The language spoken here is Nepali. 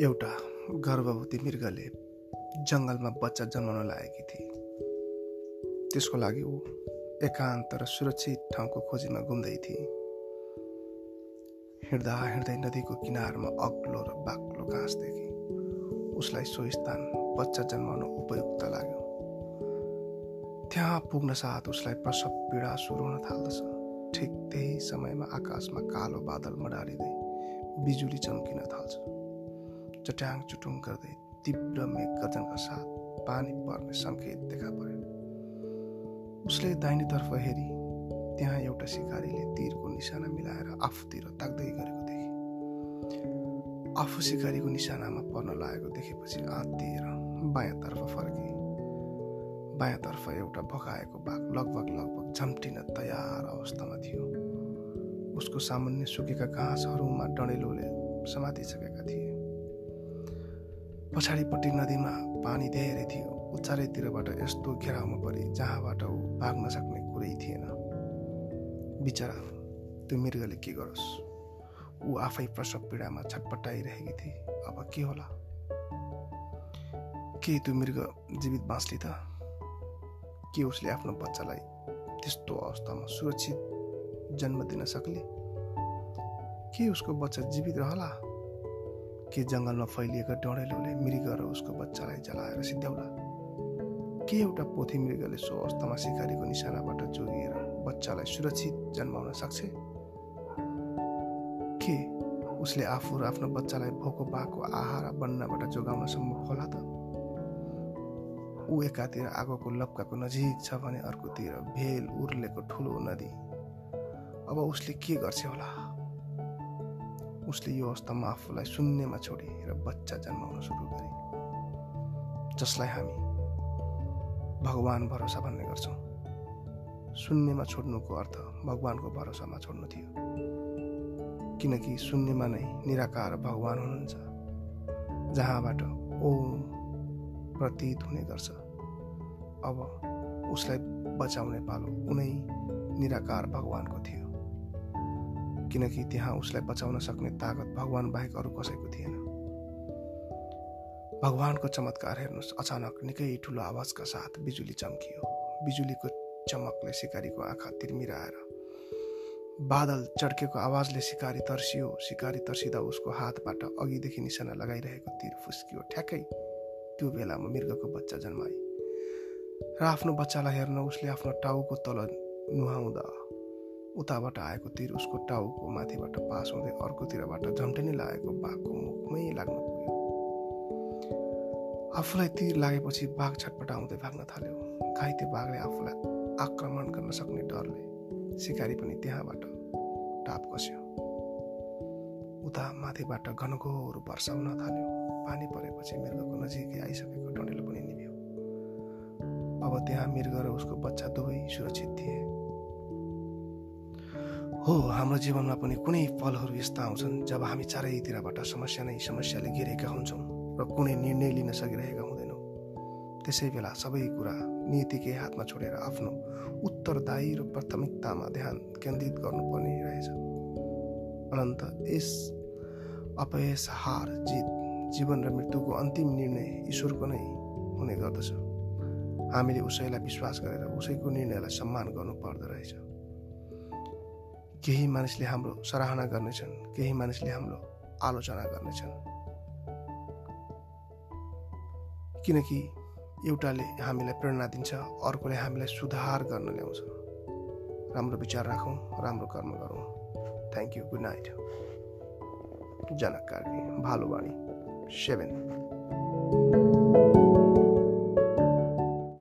एउटा गर्भवती मृगले जङ्गलमा बच्चा जन्माउन लागेकी थिए। त्यसको लागि ऊ एकान्त र सुरक्षित ठाउँको खोजीमा घुम्दै थिए। हिँड्दा हिँड्दै नदीको किनारमा अग्लो र बाक्लो घाँस देखे। उसलाई सो स्थान बच्चा जन्माउन उपयुक्त लाग्यो। त्यहाँ पुग्न साथ उसलाई प्रसव पीडा सुरु हुन थाल्दछ। ठिक त्यही समयमा आकाशमा कालो बादल मडारिँदै बिजुली चम्किन थाल्छ। चट्याङ चुटुङ गर्दै तीव्र मेघ गर्जनका साथ पानी पर्ने सङ्केत देखा पर्यो। उसले दाहिनेतर्फ हेरी त्यहाँ एउटा सिकारीले तीरको निशाना मिलाएर आफूतिर ताक्दै गरेको देखे। आफू सिकारीको निशानामा पर्न लागेको देखेपछि आत्तिएर बायाँतर्फ फर्के। बायाँतर्फ एउटा भगाएको बाघ लगभग लगभग झम्टिन तयार अवस्थामा थियो। उसको सामान्य सुकेका घाँसहरूमा डडेलोले समातिसकेका थिए। पछाडिपट्टि नदीमा पानी धेरै थियो। उचारैतिरबाट यस्तो घेराउमा परे जहाँबाट ऊ भाग्न सक्ने कुरै थिएन। बिचरा त्यो मृगले के गरोस्? ऊ आफै प्रसव पीडामा छटपटाइरहेकी थिए। अब के होला? के त्यो मृग जीवित बाँच्ली त? के उसले आफ्नो बच्चालाई त्यस्तो अवस्थामा सुरक्षित जन्म दिन सक्ले? के उसको बच्चा जीवित रहला? के जङ्गलमा फैलिएका डढेलोले मृग र उसको बच्चालाई जलाएर सिद्ध्याउला। के एउटा पोथी मृगले सो अवस्थामा सिकारीको निशानाबाट जोगिएर बच्चालाई सुरक्षित जन्माउन सक्छ? के उसले आफू र आफ्नो बच्चालाई भोको पाएको आहार बन्नबाट जोगाउन सम्भव होला त? ऊ एकातिर आगोको लप्काको नजिक छ भने अर्कोतिर भेल उर्लेको ठुलो नदी। अब उसले के गर्छ होला? उसले यो अवस्थामा आफूलाई शून्यमा छोडी र बच्चा जन्माउन सुरु गरे। जसलाई हामी भगवान् भरोसा भन्ने गर्छौँ। शून्यमा छोड्नुको अर्थ भगवान्को भरोसामा छोड्नु थियो। किनकि शून्यमा नै निराकार भगवान् हुनुहुन्छ जहाँबाट ओम प्रतीत हुने गर्छ। अब उसलाई बचाउने पालो उनै निराकार भगवान्को थियो। किनकि त्यहाँ उसलाई बचाउन सक्ने तागत भगवान् बाहेक अरू कसैको थिएन। भगवान्को चमत्कार हेर्नुहोस् अचानक निकै ठुलो आवाजका साथ बिजुली चम्कियो। बिजुलीको चमकले सिकारीको आँखा तिर्मिराएर बादल चड्केको आवाजले सिकारी तर्सियो। सिकारी तर्सिँदा उसको हातबाट अघिदेखि निशाना लगाइरहेको तिर फुस्कियो। ठ्याक्कै त्यो बेलामा मृगको बच्चा जन्माए। र आफ्नो बच्चालाई हेर्न उसले आफ्नो टाउको तल नुहाउँदा उताबाट आएको तिर उसको टाउको माथिबाट पास हुँदै अर्कोतिरबाट झम्टिनी लागेको बाघको मुखमै लाग्न पुग्यो। आफूलाई तीर लागेपछि बाघ छटपटाउँदै भाग्न थाल्यो। घाइते बाघले आफूलाई आक्रमण गर्न सक्ने डरले सिकारी पनि त्यहाँबाट टाप कस्यो। उता माथिबाट घनघोर वर्षा हुन थाल्यो। पानी परेपछि मृगको नजिकै आइसकेको डडेलो पनि निभ्यो। अब त्यहाँ मृग र उसको बच्चा दुवै सुरक्षित थिए। हो हाम्रो जीवनमा पनि कुनै पलहरू यस्ता आउँछन् जब हामी चारैतिरबाट समस्या नै समस्याले घेरेका हुन्छौँ र कुनै निर्णय लिन सकिरहेका हुँदैनौँ। त्यसै बेला सबै कुरा नीतिकै हातमा छोडेर आफ्नो उत्तरदायी र प्राथमिकतामा ध्यान केन्द्रित गर्नुपर्ने रहेछ। अनन्त यस अपयस हार जित जीवन र मृत्युको अन्तिम निर्णय ईश्वरको नै हुने गर्दछ। हामीले उसैलाई विश्वास गरेर उसैको निर्णयलाई सम्मान गर्नु पर्दो रहेछ। केही मानिसले हाम्रो सराहना गर्नेछन् केही मानिसले हाम्रो आलोचना गर्नेछन्। किनकि एउटाले हामीलाई प्रेरणा दिन्छ अर्कोले हामीलाई सुधार गर्न ल्याउँछ। राम्रो विचार राखौँ राम्रो कर्म गरौँ। Thank you good night Janak Karki Bhaluwani seven.